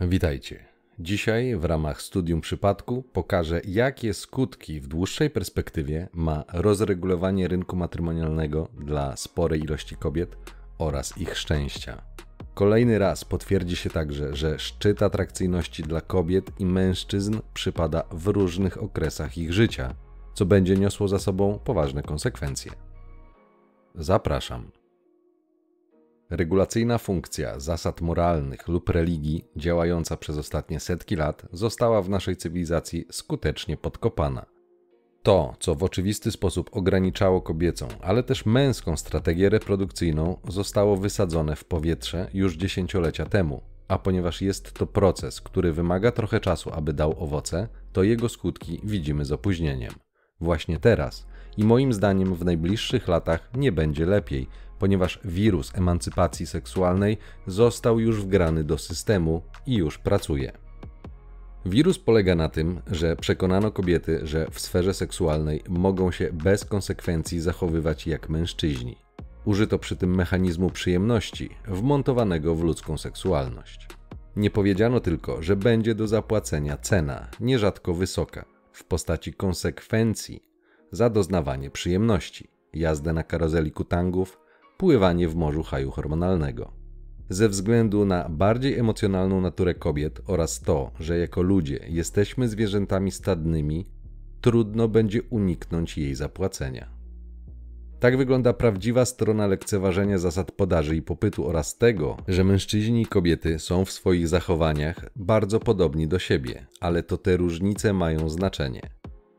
Witajcie. Dzisiaj w ramach studium przypadku pokażę, jakie skutki w dłuższej perspektywie ma rozregulowanie rynku matrymonialnego dla sporej ilości kobiet oraz ich szczęścia. Kolejny raz potwierdzi się także, że szczyt atrakcyjności dla kobiet i mężczyzn przypada w różnych okresach ich życia, co będzie niosło za sobą poważne konsekwencje. Zapraszam. Regulacyjna funkcja zasad moralnych lub religii, działająca przez ostatnie setki lat, została w naszej cywilizacji skutecznie podkopana. To, co w oczywisty sposób ograniczało kobiecą, ale też męską strategię reprodukcyjną, zostało wysadzone w powietrze już dziesięciolecia temu. A ponieważ jest to proces, który wymaga trochę czasu, aby dał owoce, to jego skutki widzimy z opóźnieniem. Właśnie teraz i moim zdaniem w najbliższych latach nie będzie lepiej, ponieważ wirus emancypacji seksualnej został już wgrany do systemu i już pracuje. Wirus polega na tym, że przekonano kobiety, że w sferze seksualnej mogą się bez konsekwencji zachowywać jak mężczyźni. Użyto przy tym mechanizmu przyjemności, wmontowanego w ludzką seksualność. Nie powiedziano tylko, że będzie do zapłacenia cena, nierzadko wysoka, w postaci konsekwencji za doznawanie przyjemności, jazdę na karozeli kutangów, pływanie w morzu haju hormonalnego. Ze względu na bardziej emocjonalną naturę kobiet oraz to, że jako ludzie jesteśmy zwierzętami stadnymi, trudno będzie uniknąć jej zapłacenia. Tak wygląda prawdziwa strona lekceważenia zasad podaży i popytu oraz tego, że mężczyźni i kobiety są w swoich zachowaniach bardzo podobni do siebie, ale to te różnice mają znaczenie.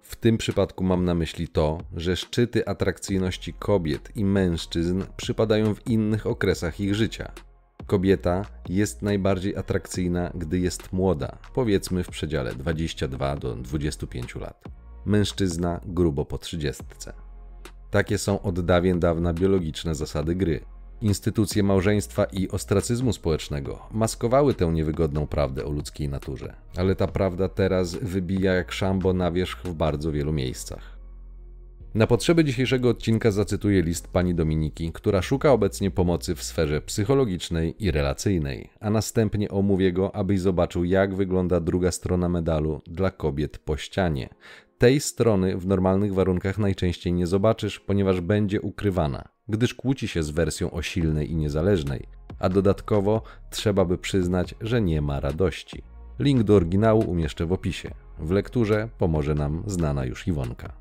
W tym przypadku mam na myśli to, że szczyty atrakcyjności kobiet i mężczyzn przypadają w innych okresach ich życia. Kobieta jest najbardziej atrakcyjna, gdy jest młoda, powiedzmy w przedziale 22 do 25 lat. Mężczyzna grubo po 30. Takie są od dawien dawna biologiczne zasady gry. Instytucje małżeństwa i ostracyzmu społecznego maskowały tę niewygodną prawdę o ludzkiej naturze, ale ta prawda teraz wybija jak szambo na wierzch w bardzo wielu miejscach. Na potrzeby dzisiejszego odcinka zacytuję list pani Dominiki, która szuka obecnie pomocy w sferze psychologicznej i relacyjnej, a następnie omówię go, abyś zobaczył, jak wygląda druga strona medalu dla kobiet po ścianie. Tej strony w normalnych warunkach najczęściej nie zobaczysz, ponieważ będzie ukrywana gdyż kłóci się z wersją o silnej i niezależnej, a dodatkowo trzeba by przyznać, że nie ma radości. Link do oryginału umieszczę w opisie. W lekturze pomoże nam znana już Iwonka.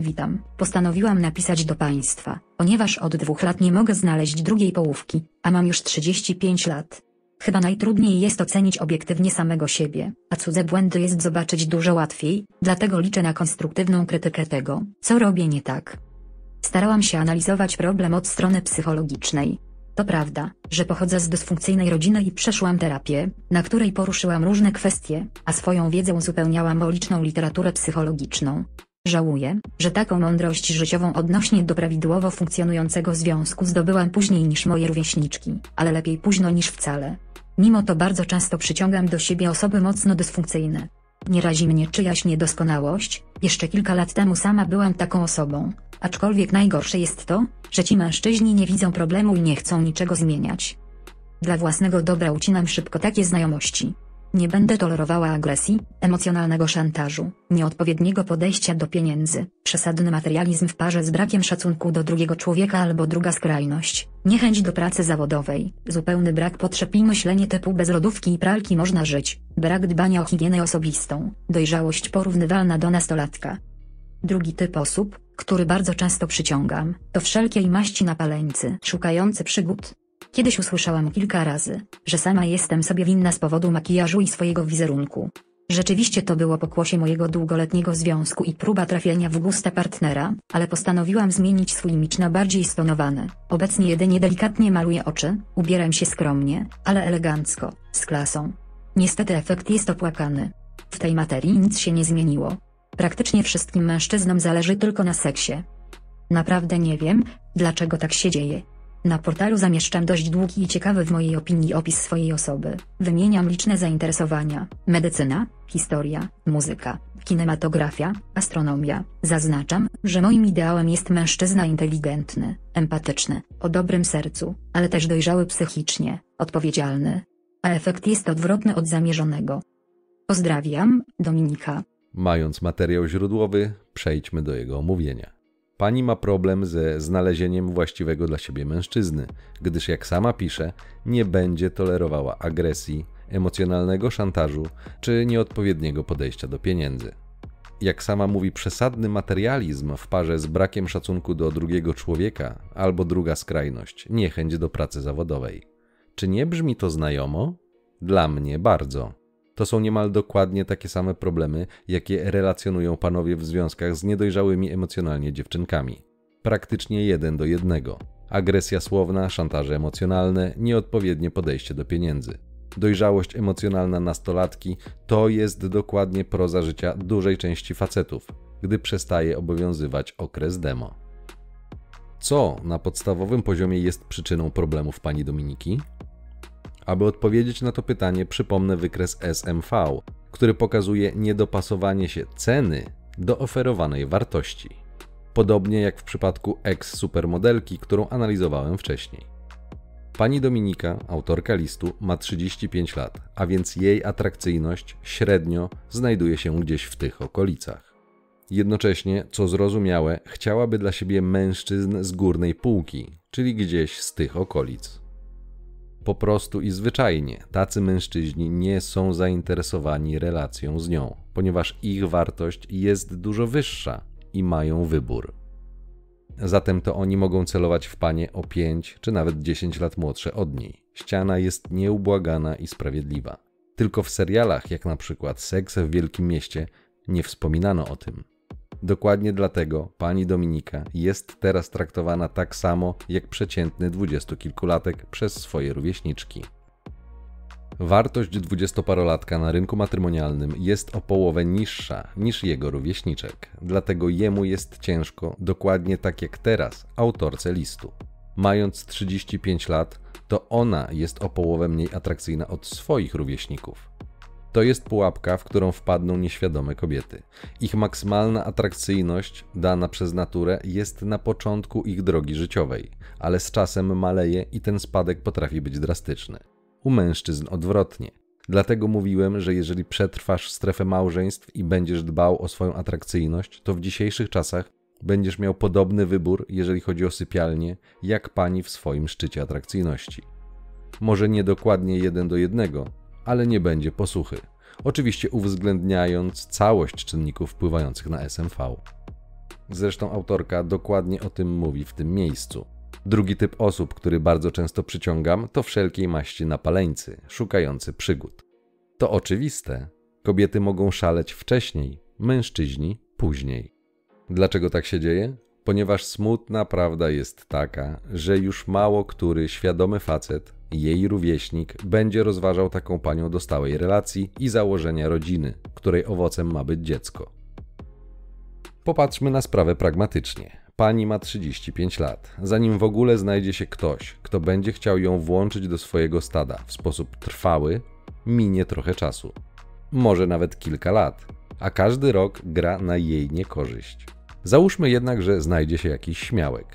Witam. Postanowiłam napisać do Państwa, ponieważ od dwóch lat nie mogę znaleźć drugiej połówki, a mam już 35 lat. Chyba najtrudniej jest ocenić obiektywnie samego siebie, a cudze błędy jest zobaczyć dużo łatwiej, dlatego liczę na konstruktywną krytykę tego, co robię nie tak. Starałam się analizować problem od strony psychologicznej. To prawda, że pochodzę z dysfunkcyjnej rodziny i przeszłam terapię, na której poruszyłam różne kwestie, a swoją wiedzę uzupełniałam o liczną literaturę psychologiczną. Żałuję, że taką mądrość życiową odnośnie do prawidłowo funkcjonującego związku zdobyłam później niż moje rówieśniczki, ale lepiej późno niż wcale. Mimo to bardzo często przyciągam do siebie osoby mocno dysfunkcyjne. Nie razi mnie czyjaś niedoskonałość, jeszcze kilka lat temu sama byłam taką osobą, Aczkolwiek najgorsze jest to, że ci mężczyźni nie widzą problemu i nie chcą niczego zmieniać. Dla własnego dobra ucinam szybko takie znajomości. Nie będę tolerowała agresji, emocjonalnego szantażu, nieodpowiedniego podejścia do pieniędzy, przesadny materializm w parze z brakiem szacunku do drugiego człowieka albo druga skrajność, niechęć do pracy zawodowej, zupełny brak potrzeb i myślenie typu bez lodówki i pralki można żyć, brak dbania o higienę osobistą, dojrzałość porównywalna do nastolatka. Drugi typ osób, który bardzo często przyciągam, to wszelkiej maści napaleńcy szukający przygód. Kiedyś usłyszałam kilka razy, że sama jestem sobie winna z powodu makijażu i swojego wizerunku. Rzeczywiście to było pokłosie mojego długoletniego związku i próba trafienia w gusta partnera, ale postanowiłam zmienić swój imidż na bardziej stonowany. Obecnie jedynie delikatnie maluję oczy, ubieram się skromnie, ale elegancko, z klasą. Niestety efekt jest opłakany. W tej materii nic się nie zmieniło. Praktycznie wszystkim mężczyznom zależy tylko na seksie. Naprawdę nie wiem, dlaczego tak się dzieje. Na portalu zamieszczam dość długi i ciekawy w mojej opinii opis swojej osoby. Wymieniam liczne zainteresowania: medycyna, historia, muzyka, kinematografia, astronomia. Zaznaczam, że moim ideałem jest mężczyzna inteligentny, empatyczny, o dobrym sercu, ale też dojrzały psychicznie, odpowiedzialny. a efekt jest odwrotny od zamierzonego. Pozdrawiam, Dominika. Mając materiał źródłowy, przejdźmy do jego omówienia. Pani ma problem ze znalezieniem właściwego dla siebie mężczyzny, gdyż jak sama pisze, nie będzie tolerowała agresji, emocjonalnego szantażu czy nieodpowiedniego podejścia do pieniędzy. Jak sama mówi, przesadny materializm w parze z brakiem szacunku do drugiego człowieka albo druga skrajność niechęć do pracy zawodowej. Czy nie brzmi to znajomo? Dla mnie bardzo. To są niemal dokładnie takie same problemy, jakie relacjonują panowie w związkach z niedojrzałymi emocjonalnie dziewczynkami. Praktycznie jeden do jednego. Agresja słowna, szantaże emocjonalne, nieodpowiednie podejście do pieniędzy. Dojrzałość emocjonalna nastolatki to jest dokładnie proza życia dużej części facetów, gdy przestaje obowiązywać okres demo. Co na podstawowym poziomie jest przyczyną problemów pani Dominiki? Aby odpowiedzieć na to pytanie, przypomnę wykres SMV, który pokazuje niedopasowanie się ceny do oferowanej wartości. Podobnie jak w przypadku ex-supermodelki, którą analizowałem wcześniej. Pani Dominika, autorka listu, ma 35 lat, a więc jej atrakcyjność średnio znajduje się gdzieś w tych okolicach. Jednocześnie, co zrozumiałe, chciałaby dla siebie mężczyzn z górnej półki, czyli gdzieś z tych okolic. Po prostu i zwyczajnie tacy mężczyźni nie są zainteresowani relacją z nią, ponieważ ich wartość jest dużo wyższa i mają wybór. Zatem to oni mogą celować w panie o 5 czy nawet 10 lat młodsze od niej. Ściana jest nieubłagana i sprawiedliwa. Tylko w serialach, jak na przykład Seks w Wielkim Mieście, nie wspominano o tym. Dokładnie dlatego pani Dominika jest teraz traktowana tak samo jak przeciętny dwudziestokilkulatek przez swoje rówieśniczki. Wartość dwudziestoparolatka na rynku matrymonialnym jest o połowę niższa niż jego rówieśniczek, dlatego jemu jest ciężko, dokładnie tak jak teraz, autorce listu. Mając 35 lat, to ona jest o połowę mniej atrakcyjna od swoich rówieśników. To jest pułapka, w którą wpadną nieświadome kobiety. Ich maksymalna atrakcyjność, dana przez naturę, jest na początku ich drogi życiowej, ale z czasem maleje i ten spadek potrafi być drastyczny. U mężczyzn odwrotnie. Dlatego mówiłem, że jeżeli przetrwasz strefę małżeństw i będziesz dbał o swoją atrakcyjność, to w dzisiejszych czasach będziesz miał podobny wybór, jeżeli chodzi o sypialnię, jak pani w swoim szczycie atrakcyjności. Może nie dokładnie jeden do jednego, ale nie będzie posłuchy. Oczywiście uwzględniając całość czynników wpływających na SMV. Zresztą autorka dokładnie o tym mówi w tym miejscu. Drugi typ osób, który bardzo często przyciągam, to wszelkiej maści napaleńcy, szukający przygód. To oczywiste. Kobiety mogą szaleć wcześniej, mężczyźni później. Dlaczego tak się dzieje? Ponieważ smutna prawda jest taka, że już mało który świadomy facet, jej rówieśnik, będzie rozważał taką panią do stałej relacji i założenia rodziny, której owocem ma być dziecko. Popatrzmy na sprawę pragmatycznie. Pani ma 35 lat. Zanim w ogóle znajdzie się ktoś, kto będzie chciał ją włączyć do swojego stada w sposób trwały, minie trochę czasu. Może nawet kilka lat, a każdy rok gra na jej niekorzyść. Załóżmy jednak, że znajdzie się jakiś śmiałek.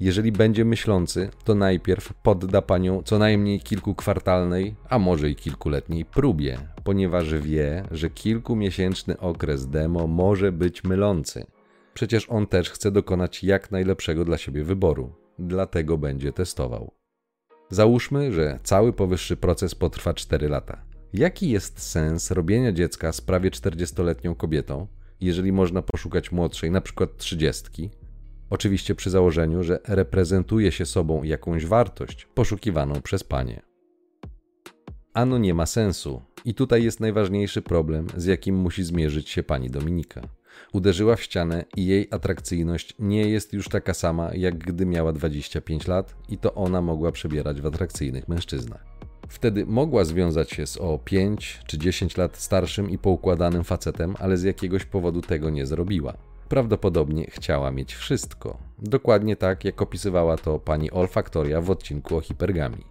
Jeżeli będzie myślący, to najpierw podda panią co najmniej kilkukwartalnej, a może i kilkuletniej próbie, ponieważ wie, że kilkumiesięczny okres demo może być mylący. Przecież on też chce dokonać jak najlepszego dla siebie wyboru, dlatego będzie testował. Załóżmy, że cały powyższy proces potrwa 4 lata. Jaki jest sens robienia dziecka z prawie 40-letnią kobietą, jeżeli można poszukać młodszej, na przykład 30? Oczywiście przy założeniu, że reprezentuje się sobą jakąś wartość poszukiwaną przez panie. Ano nie ma sensu, i tutaj jest najważniejszy problem, z jakim musi zmierzyć się pani Dominika. Uderzyła w ścianę i jej atrakcyjność nie jest już taka sama, jak gdy miała 25 lat i to ona mogła przebierać w atrakcyjnych mężczyznach. Wtedy mogła związać się z o 5 czy 10 lat starszym i poukładanym facetem, ale z jakiegoś powodu tego nie zrobiła. Prawdopodobnie chciała mieć wszystko. Dokładnie tak, jak opisywała to pani Olfaktoria w odcinku o hipergamii.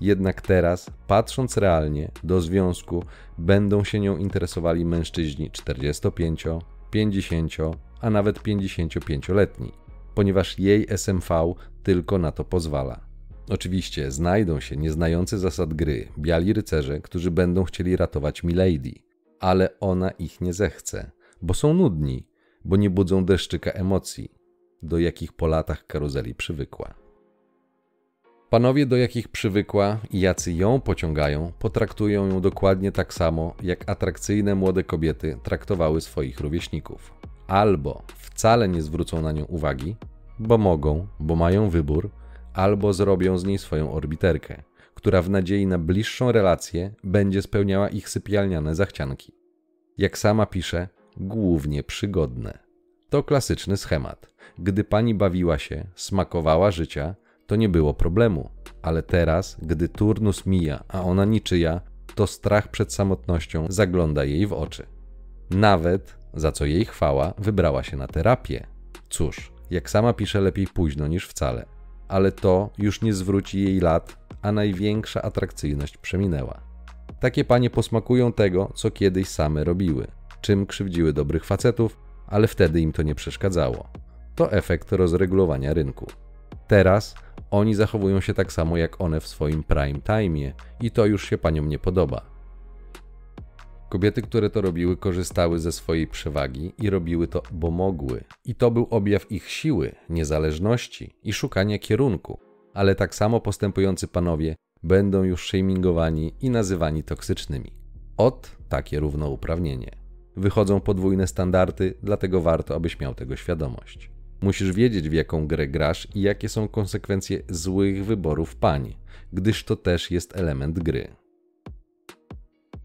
Jednak teraz, patrząc realnie, do związku będą się nią interesowali mężczyźni 45, 50, a nawet 55-letni, ponieważ jej SMV tylko na to pozwala. Oczywiście znajdą się nieznający zasad gry biali rycerze, którzy będą chcieli ratować Milady, ale ona ich nie zechce, bo są nudni, bo nie budzą deszczyka emocji, do jakich po latach karuzeli przywykła. Panowie, do jakich przywykła i jacy ją pociągają, potraktują ją dokładnie tak samo, jak atrakcyjne młode kobiety traktowały swoich rówieśników. Albo wcale nie zwrócą na nią uwagi, bo mogą, bo mają wybór, albo zrobią z niej swoją orbiterkę, która w nadziei na bliższą relację będzie spełniała ich sypialniane zachcianki. Jak sama pisze, głównie przygodne. To klasyczny schemat. Gdy pani bawiła się, smakowała życia, to nie było problemu, ale teraz, gdy turnus mija, a ona niczyja, to strach przed samotnością zagląda jej w oczy. Nawet, za co jej chwała, wybrała się na terapię. Cóż, jak sama pisze, lepiej późno niż wcale. Ale to już nie zwróci jej lat, a największa atrakcyjność przeminęła. Takie panie posmakują tego, co kiedyś same robiły, czym krzywdziły dobrych facetów, ale wtedy im to nie przeszkadzało. To efekt rozregulowania rynku. Teraz oni zachowują się tak samo jak one w swoim prime time i to już się paniom nie podoba. Kobiety, które to robiły, korzystały ze swojej przewagi i robiły to, bo mogły. I to był objaw ich siły, niezależności i szukania kierunku. Ale tak samo postępujący panowie będą już shamingowani i nazywani toksycznymi. Od takie równouprawnienie. Wychodzą podwójne standardy, dlatego warto, abyś miał tego świadomość. Musisz wiedzieć, w jaką grę grasz i jakie są konsekwencje złych wyborów pań, gdyż to też jest element gry.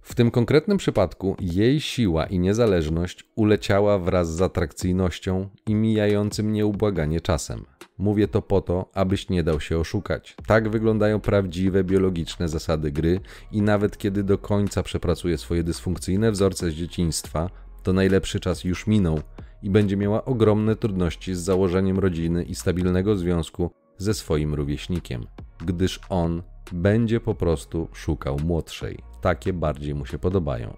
W tym konkretnym przypadku jej siła i niezależność uleciała wraz z atrakcyjnością i mijającym nieubłaganie czasem. Mówię to po to, abyś nie dał się oszukać. Tak wyglądają prawdziwe biologiczne zasady gry i nawet kiedy do końca przepracuje swoje dysfunkcyjne wzorce z dzieciństwa, to najlepszy czas już minął i będzie miała ogromne trudności z założeniem rodziny i stabilnego związku ze swoim rówieśnikiem, gdyż on będzie po prostu szukał młodszej. Takie bardziej mu się podobają.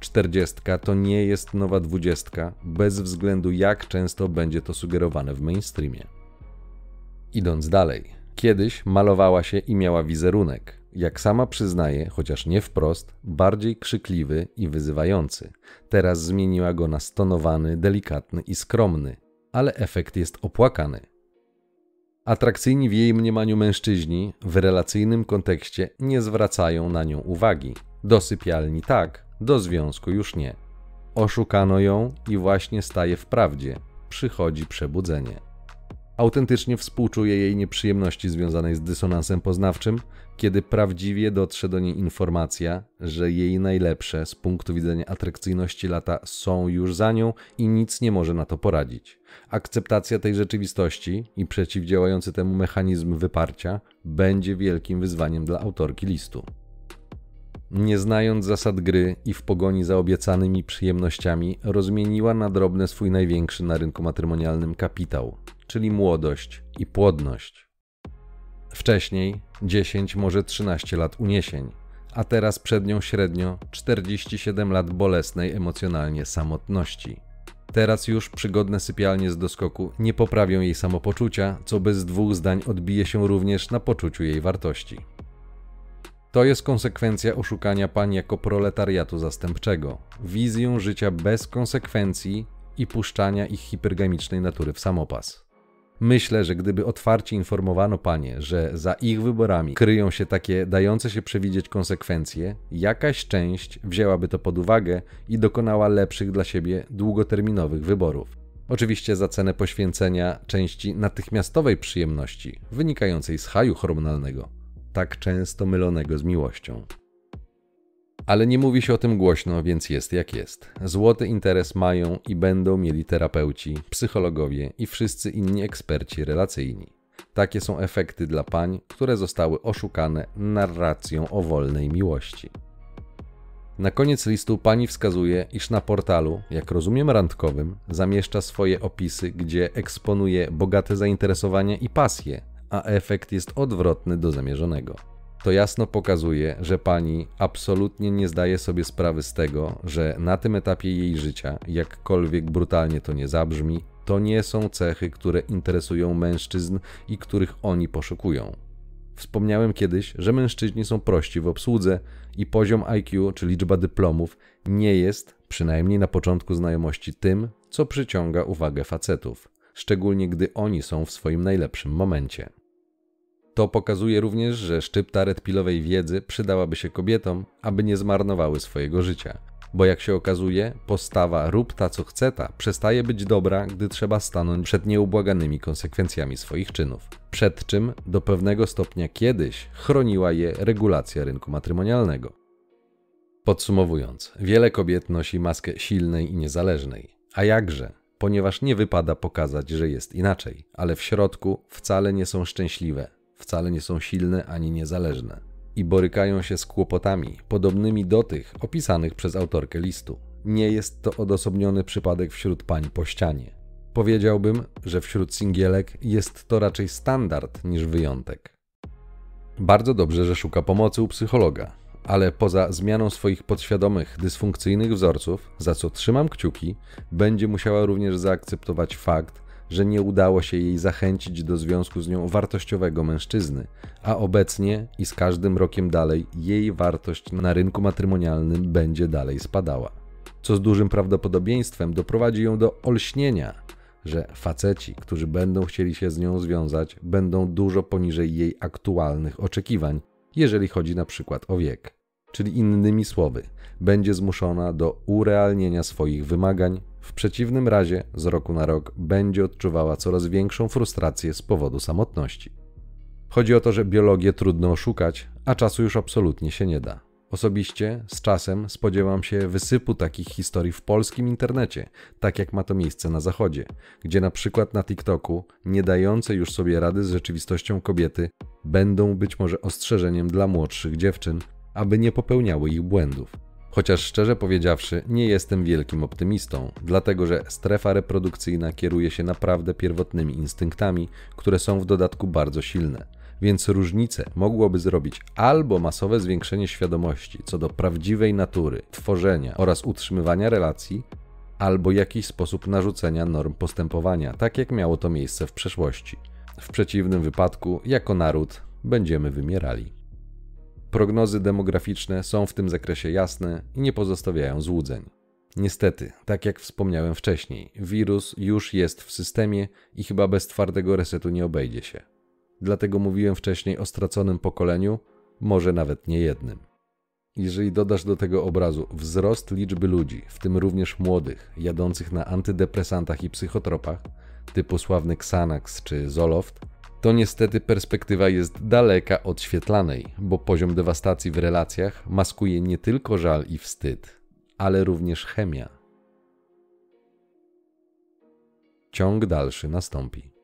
Czterdziestka to nie jest nowa dwudziestka, bez względu jak często będzie to sugerowane w mainstreamie. Idąc dalej, kiedyś malowała się i miała wizerunek, jak sama przyznaje, chociaż nie wprost, bardziej krzykliwy i wyzywający. Teraz zmieniła go na stonowany, delikatny i skromny, ale efekt jest opłakany. Atrakcyjni w jej mniemaniu mężczyźni w relacyjnym kontekście nie zwracają na nią uwagi. Do sypialni tak, do związku już nie. Oszukano ją i właśnie staje w prawdzie. Przychodzi przebudzenie. Autentycznie współczuje jej nieprzyjemności związanej z dysonansem poznawczym, kiedy prawdziwie dotrze do niej informacja, że jej najlepsze z punktu widzenia atrakcyjności lata są już za nią i nic nie może na to poradzić. Akceptacja tej rzeczywistości i przeciwdziałający temu mechanizm wyparcia będzie wielkim wyzwaniem dla autorki listu. Nie znając zasad gry i w pogoni za obiecanymi przyjemnościami, rozmieniła na drobne swój największy na rynku matrymonialnym kapitał, czyli młodość i płodność. Wcześniej 10, może 13 lat uniesień, a teraz przed nią średnio 47 lat bolesnej emocjonalnie samotności. Teraz już przygodne sypialnie z doskoku nie poprawią jej samopoczucia, co bez dwóch zdań odbije się również na poczuciu jej wartości. To jest konsekwencja oszukania pań jako proletariatu zastępczego, wizją życia bez konsekwencji i puszczania ich hipergamicznej natury w samopas. Myślę, że gdyby otwarcie informowano panie, że za ich wyborami kryją się takie dające się przewidzieć konsekwencje, jakaś część wzięłaby to pod uwagę i dokonała lepszych dla siebie długoterminowych wyborów. Oczywiście za cenę poświęcenia części natychmiastowej przyjemności wynikającej z haju hormonalnego, tak często mylonego z miłością. Ale nie mówi się o tym głośno, więc jest jak jest. Złoty interes mają i będą mieli terapeuci, psychologowie i wszyscy inni eksperci relacyjni. Takie są efekty dla pań, które zostały oszukane narracją o wolnej miłości. Na koniec listu pani wskazuje, iż na portalu, jak rozumiem randkowym, zamieszcza swoje opisy, gdzie eksponuje bogate zainteresowania i pasje, a efekt jest odwrotny do zamierzonego. To jasno pokazuje, że pani absolutnie nie zdaje sobie sprawy z tego, że na tym etapie jej życia, jakkolwiek brutalnie to nie zabrzmi, to nie są cechy, które interesują mężczyzn i których oni poszukują. Wspomniałem kiedyś, że mężczyźni są prości w obsłudze i poziom IQ, czy liczba dyplomów, nie jest, przynajmniej na początku znajomości, tym, co przyciąga uwagę facetów, szczególnie gdy oni są w swoim najlepszym momencie. To pokazuje również, że szczypta redpilowej wiedzy przydałaby się kobietom, aby nie zmarnowały swojego życia. Bo jak się okazuje, postawa rób ta co chce ta przestaje być dobra, gdy trzeba stanąć przed nieubłaganymi konsekwencjami swoich czynów. Przed czym do pewnego stopnia kiedyś chroniła je regulacja rynku matrymonialnego. Podsumowując, wiele kobiet nosi maskę silnej i niezależnej. A jakże? Ponieważ nie wypada pokazać, że jest inaczej, ale w środku wcale nie są szczęśliwe, wcale nie są silne ani niezależne i borykają się z kłopotami podobnymi do tych opisanych przez autorkę listu. Nie jest to odosobniony przypadek wśród pań po ścianie. Powiedziałbym, że wśród singielek jest to raczej standard niż wyjątek. Bardzo dobrze, że szuka pomocy u psychologa, ale poza zmianą swoich podświadomych, dysfunkcyjnych wzorców, za co trzymam kciuki, będzie musiała również zaakceptować fakt, że nie udało się jej zachęcić do związku z nią wartościowego mężczyzny, a obecnie i z każdym rokiem dalej jej wartość na rynku matrymonialnym będzie dalej spadała. Co z dużym prawdopodobieństwem doprowadzi ją do olśnienia, że faceci, którzy będą chcieli się z nią związać, będą dużo poniżej jej aktualnych oczekiwań, jeżeli chodzi na przykład o wiek. Czyli innymi słowy, będzie zmuszona do urealnienia swoich wymagań, w przeciwnym razie z roku na rok będzie odczuwała coraz większą frustrację z powodu samotności. Chodzi o to, że biologię trudno oszukać, a czasu już absolutnie się nie da. Osobiście z czasem spodziewam się wysypu takich historii w polskim internecie, tak jak ma to miejsce na zachodzie, gdzie na przykład na TikToku nie dające już sobie rady z rzeczywistością kobiety będą być może ostrzeżeniem dla młodszych dziewczyn, aby nie popełniały ich błędów. Chociaż szczerze powiedziawszy, nie jestem wielkim optymistą, dlatego że strefa reprodukcyjna kieruje się naprawdę pierwotnymi instynktami, które są w dodatku bardzo silne. Więc różnicę mogłoby zrobić albo masowe zwiększenie świadomości co do prawdziwej natury, tworzenia oraz utrzymywania relacji, albo jakiś sposób narzucenia norm postępowania, tak jak miało to miejsce w przeszłości. W przeciwnym wypadku, jako naród, będziemy wymierali. Prognozy demograficzne są w tym zakresie jasne i nie pozostawiają złudzeń. Niestety, tak jak wspomniałem wcześniej, wirus już jest w systemie i chyba bez twardego resetu nie obejdzie się. Dlatego mówiłem wcześniej o straconym pokoleniu, może nawet nie jednym. Jeżeli dodasz do tego obrazu wzrost liczby ludzi, w tym również młodych, jadących na antydepresantach i psychotropach, typu sławny Xanax czy Zoloft, to niestety perspektywa jest daleka od świetlanej, bo poziom dewastacji w relacjach maskuje nie tylko żal i wstyd, ale również chemia. Ciąg dalszy nastąpi.